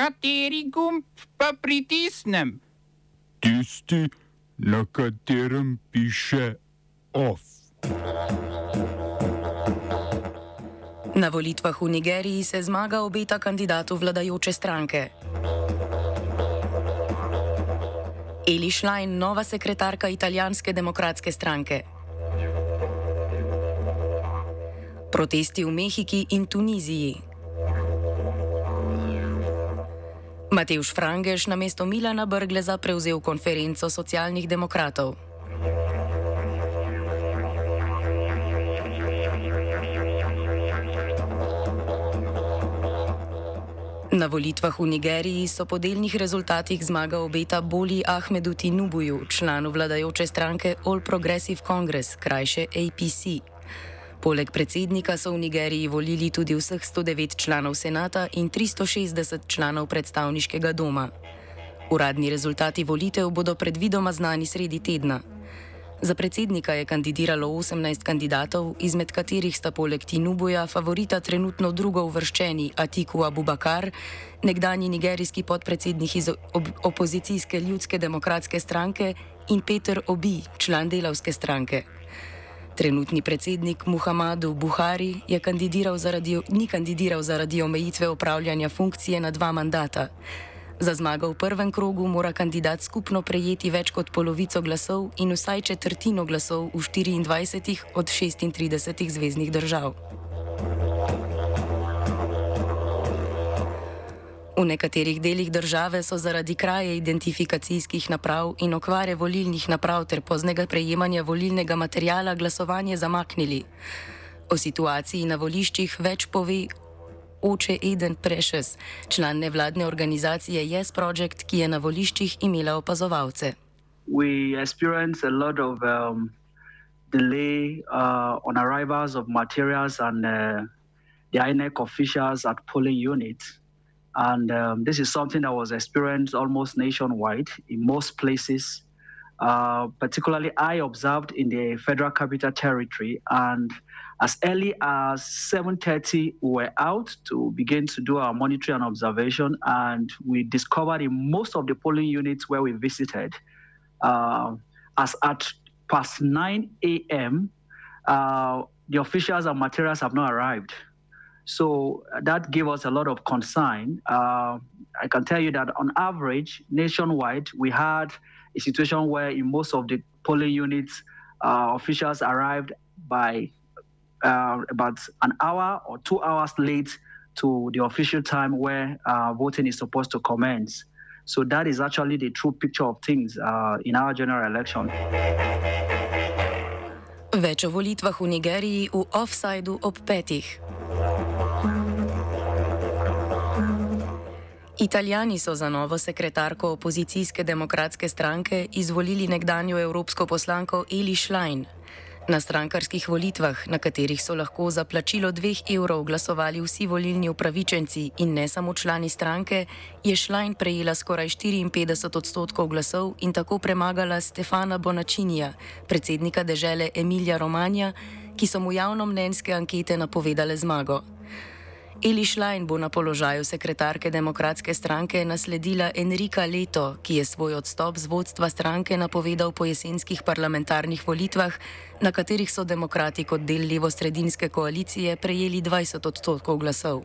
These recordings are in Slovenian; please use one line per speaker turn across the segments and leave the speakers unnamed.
Kateri gumb pa pritisnem?
Tisti, na katerem piše OF.
Na volitvah v Nigeriji se zmaga obeta kandidatu vladajoče stranke. Eli Schlein, nova sekretarka italijanske demokratske stranke. Protesti v Mehiki in Tuniziji. Mateusz Frangeš na mesto Milana Brgleza prevzel konferenco socialnih demokratov. Na volitvah v Nigeriji so po delnih rezultatih zmaga obeta Boli Ahmedu Tinubuju, članu vladajoče stranke All Progressive Congress, krajše APC. Poleg predsednika so v Nigeriji volili tudi vseh 109 članov senata in 360 članov predstavniškega doma. Uradni rezultati volitev bodo predvidoma znani sredi tedna. Za predsednika je kandidiralo 18 kandidatov, izmed katerih sta poleg Tinubuja favorita trenutno drugo uvrščeni Atiku Abubakar, nekdani nigerijski podpredsednik iz opozicijske ljudske demokratske stranke in Peter Obi, član delavske stranke. Trenutni predsednik Muhammadu Buhari kandidiral zaradi, ni kandidiral zaradi omejitve upravljanja funkcije na dva mandata. Za zmago v prvem krogu mora kandidat skupno prejeti več kot polovico glasov in vsaj četrtino glasov v 24 od 36 zvezdnih držav. V nekaterih delih države so zaradi kraje identifikacijskih naprav in okvare volilnih naprav ter poznega prejemanja volilnega materijala glasovanje zamaknili. O situaciji na voliščih več pove oče Eden Precious, član nevladne organizacije Yes Project, ki je na voliščih imela opazovalce.
We experience a lot of um, delay uh, on arrivals of materials and uh, the INEC officials at polling units. And um, this is something that was experienced almost nationwide in most places. Uh, particularly, I observed in the Federal Capital Territory and as early as 7.30 we were out to begin to do our monitoring and observation and we discovered in most of the polling units where we visited uh, as at past 9 a.m uh, the officials and materials have not arrived so that gave us a lot of concern uh, i can tell you that on average nationwide we had a situation where in most of the polling units uh, officials arrived by uh, about an hour or two hours late to the official time where uh, voting is supposed to commence. So that is actually the true picture of things uh, in our general election.
Več o volitvah v Nigeriji v offsajdu ob petih. Italijani so za novo sekretarko opozicijske demokratske stranke izvolili nekdanjo evropsko poslanko Eli Schlein. Na strankarskih volitvah, na katerih so lahko za plačilo dveh evrov glasovali vsi volilni upravičenci in ne samo člani stranke, je Šlajn prejela skoraj 54 odstotkov glasov in tako premagala Stefana Bonačinija, predsednika dežele Emilija Romanja, ki so mu javno mnenjske ankete napovedale zmago. Eli Schlein bo na položaju sekretarke demokratske stranke nasledila Enrika Leto, ki je svoj odstop z vodstva stranke napovedal po jesenskih parlamentarnih volitvah, na katerih so demokrati kot del levo-sredinske koalicije prejeli 20 odstotkov glasov.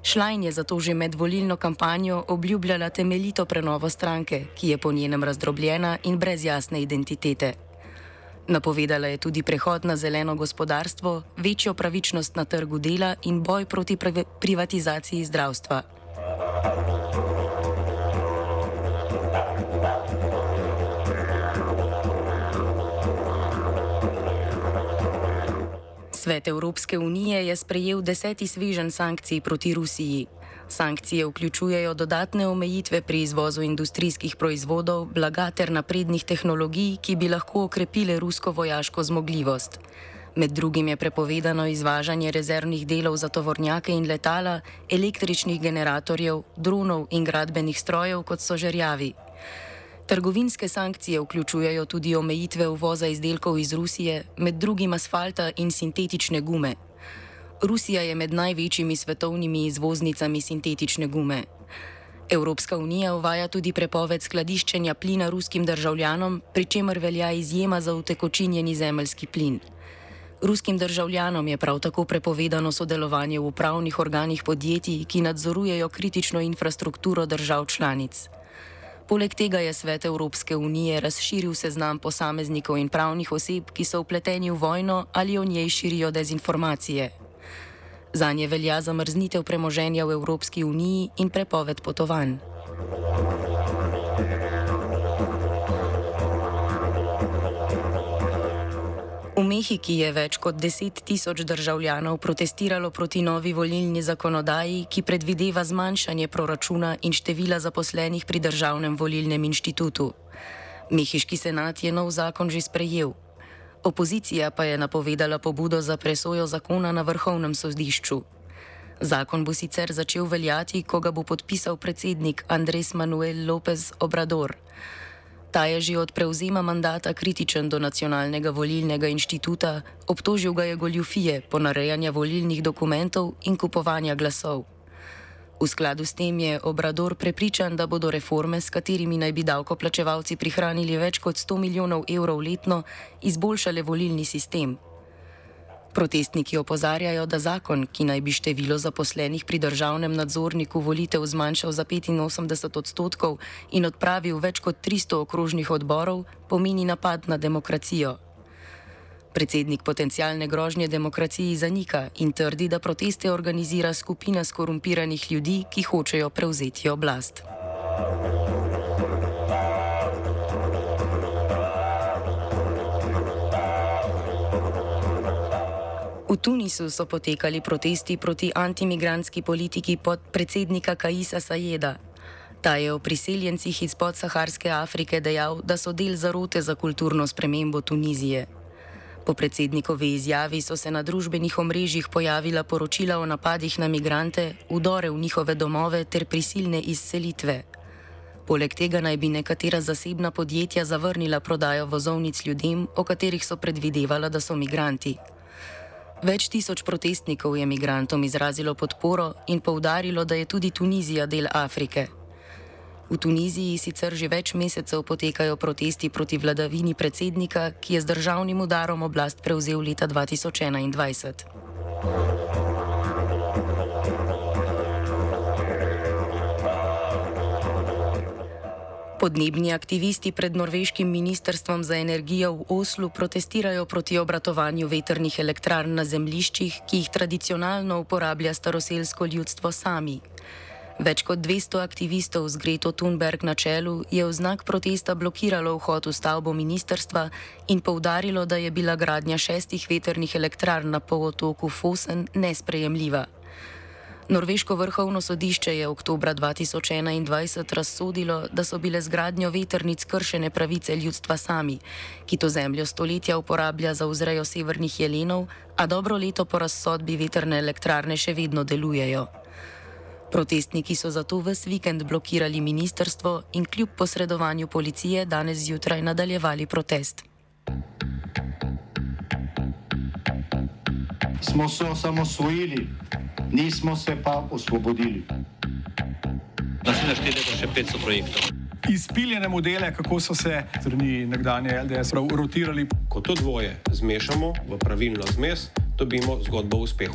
Schlein je zato že med volilno kampanjo obljubljala temeljito prenovo stranke, ki je po njenem razdrobljena in brez jasne identitete. Napovedala je tudi prehod na zeleno gospodarstvo, večjo pravičnost na trgu dela in boj proti privatizaciji zdravstva. Svet Evropske unije je sprejel deseti svežen sankcij proti Rusiji. Sankcije vključujejo dodatne omejitve pri izvozu industrijskih proizvodov, blaga ter naprednih tehnologij, ki bi lahko okrepile rusko vojaško zmogljivost. Med drugim je prepovedano izvažanje rezervnih delov za tovornjake in letala, električnih generatorjev, dronov in gradbenih strojev, kot so žerjavi. Trgovinske sankcije vključujejo tudi omejitve uvoza izdelkov iz Rusije, med drugim asfalta in sintetične gume. Rusija je med največjimi svetovnimi izvoznicami sintetične gume. Evropska unija uvaja tudi prepoved skladiščenja plina ruskim državljanom, pri čemer velja izjema za utekočinjeni zemljski plin. Ruskim državljanom je prav tako prepovedano sodelovanje v upravnih organih podjetij, ki nadzorujejo kritično infrastrukturo držav članic. Poleg tega je Svet Evropske unije razširil seznam posameznikov in pravnih oseb, ki so vpleteni v vojno ali o njej širijo dezinformacije. Za nje velja zamrznitev premoženja v Evropski uniji in prepoved potovanj. V Mehiki je več kot 10 tisoč državljanov protestiralo proti novi volilni zakonodaji, ki predvideva zmanjšanje proračuna in števila zaposlenih pri državnem volilnem inštitutu. Mehiški senat je nov zakon že sprejel. Opozicija pa je napovedala pobudo za presojo zakona na vrhovnem sodišču. Zakon bo sicer začel veljati, ko ga bo podpisal predsednik Andres Manuel López Obrador. Ta je že od prevzema mandata kritičen do nacionalnega volilnega inštituta, obtožil ga je goljufije, ponarejanja volilnih dokumentov in kupovanja glasov. V skladu s tem je Obrador prepričan, da bodo reforme, s katerimi naj bi davkoplačevalci prihranili več kot 100 milijonov evrov letno, izboljšale volilni sistem. Protestniki opozarjajo, da zakon, ki naj bi število zaposlenih pri državnem nadzorniku volitev zmanjšal za 85 odstotkov in odpravil več kot 300 okrožnih odborov, pomeni napad na demokracijo. Predsednik potencijalne grožnje demokraciji zanika in trdi, da proteste organizira skupina skorumpiranih ljudi, ki hočejo prevzeti oblast. V Tunisu so potekali protesti proti antimigranski politiki podpredsednika Kaisa Sajeda. Ta je o priseljencih iz podsaharske Afrike dejal, da so del zarote za kulturno spremembo Tunizije. Po predsednikovi izjavi so se na družbenih omrežjih pojavila poročila o napadih na migrante, udore v njihove domove ter prisilne izselitve. Poleg tega naj bi nekatera zasebna podjetja zavrnila prodajo vozovnic ljudem, o katerih so predvidevala, da so migranti. Več tisoč protestnikov je migrantom izrazilo podporo in poudarilo, da je tudi Tunizija del Afrike. V Tuniziji sicer že več mesecev potekajo protesti proti vladavini predsednika, ki je z državnim udarom oblast prevzel leta 2021. Podnebni aktivisti pred norveškim ministrstvom za energijo v Oslu protestirajo proti obratovanju veternih elektrarn na zemliščih, ki jih tradicionalno uporablja staroselsko ljudstvo sami. Več kot 200 aktivistov z Greto Thunberg na čelu je v znak protesta blokiralo vhod v stavbo ministerstva in poudarilo, da je bila gradnja šestih veternih elektrarn na polotoku Fosen nesprejemljiva. Norveško vrhovno sodišče je oktober 2021 razsodilo, da so bile z gradnjo veternic kršene pravice ljudstva sami, ki to zemljo stoletja uporablja za vzrejo severnih jelenov, a dobro leto po razsodbi veterne elektrarne še vedno delujejo. Protestniki so zato ves vikend blokirali ministerstvo in kljub posredovanju policije danes zjutraj nadaljevali protest.
Smo se osamosvojili nismo se pa osvobodili.
Da se naštejemo še 500 projektov.
Izpiljene modele, kako so se strani nekdanje LDS rotirali.
Ko to dvoje zmešamo v pravilno zmes, dobimo zgodbo o uspehu.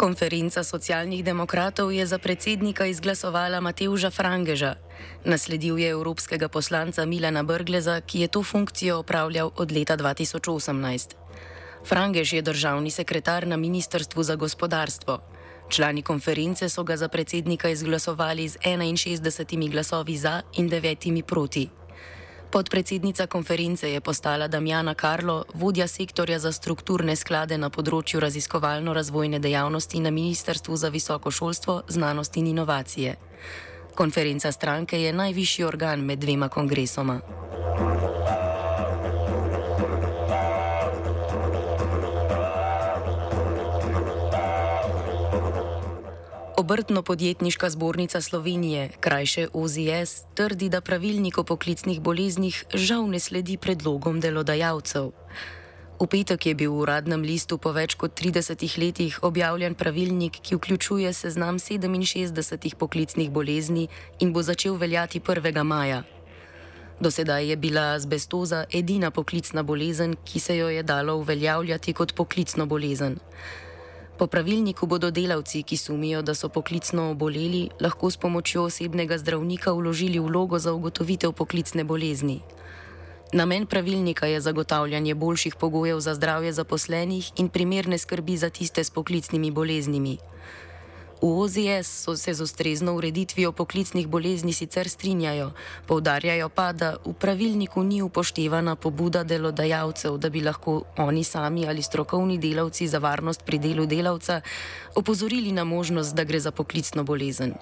Konferenca socialnih demokratov je za predsednika izglasovala Mateuža Frangeža. Nasledil je evropskega poslanca Milana Brgleza, ki je to funkcijo opravljal od leta 2018. Frangež je državni sekretar na Ministrstvu za gospodarstvo. Člani konference so ga za predsednika izglasovali z 61 glasovi za in 9 proti. Podpredsednica konference je postala Damjana Karlo, vodja sektorja za strukturne sklade na področju raziskovalno-razvojne dejavnosti na Ministrstvu za visoko šolstvo, znanost in inovacije. Konferenca stranke je najvišji organ med dvema kongresoma. Obrtno-podjetniška zbornica Slovenije, krajše OZS, trdi, da pravilnik o poklicnih boleznih žal ne sledi predlogom delodajalcev. V petek je bil v uradnem listu po več kot 30 letih objavljen pravilnik, ki vključuje seznam 67 poklicnih bolezni in bo začel veljati 1. maja. Do sedaj je bila azbestoza edina poklicna bolezen, ki se jo je dalo uveljavljati kot poklicno bolezen. Po pravilniku bodo delavci, ki sumijo, da so poklicno oboleli, lahko s pomočjo osebnega zdravnika vložili vlogo za ugotovitev poklicne bolezni. Namen pravilnika je zagotavljanje boljših pogojev za zdravje zaposlenih in primerne skrbi za tiste s poklicnimi boleznimi. V OZS so se z ustrezno ureditvijo poklicnih bolezni sicer strinjajo, poudarjajo pa, da v pravilniku ni upoštevana pobuda delodajalcev, da bi lahko oni sami ali strokovni delavci za varnost pri delu delavca opozorili na možnost, da gre za poklicno bolezen.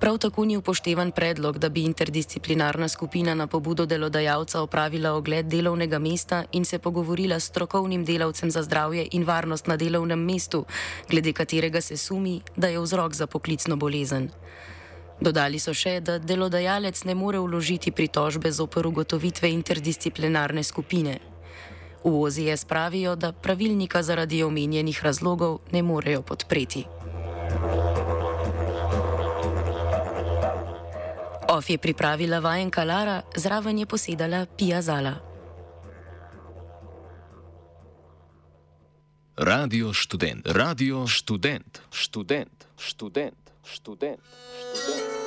Prav tako ni upoštevan predlog, da bi interdisciplinarna skupina na pobudo delodajalca opravila ogled delovnega mesta in se pogovorila s strokovnim delavcem za zdravje in varnost na delovnem mestu, glede katerega se sumi, da je vzrok za poklicno bolezen. Dodali so še, da delodajalec ne more vložiti pritožbe zoper ugotovitve interdisciplinarne skupine. V OZS pravijo, da pravilnika zaradi omenjenih razlogov ne morejo podpreti. Of je pripravila vajenka Lara, zraven je posedala Pija Zala.
Radio študent, radio študent, študent, študent, študent. študent.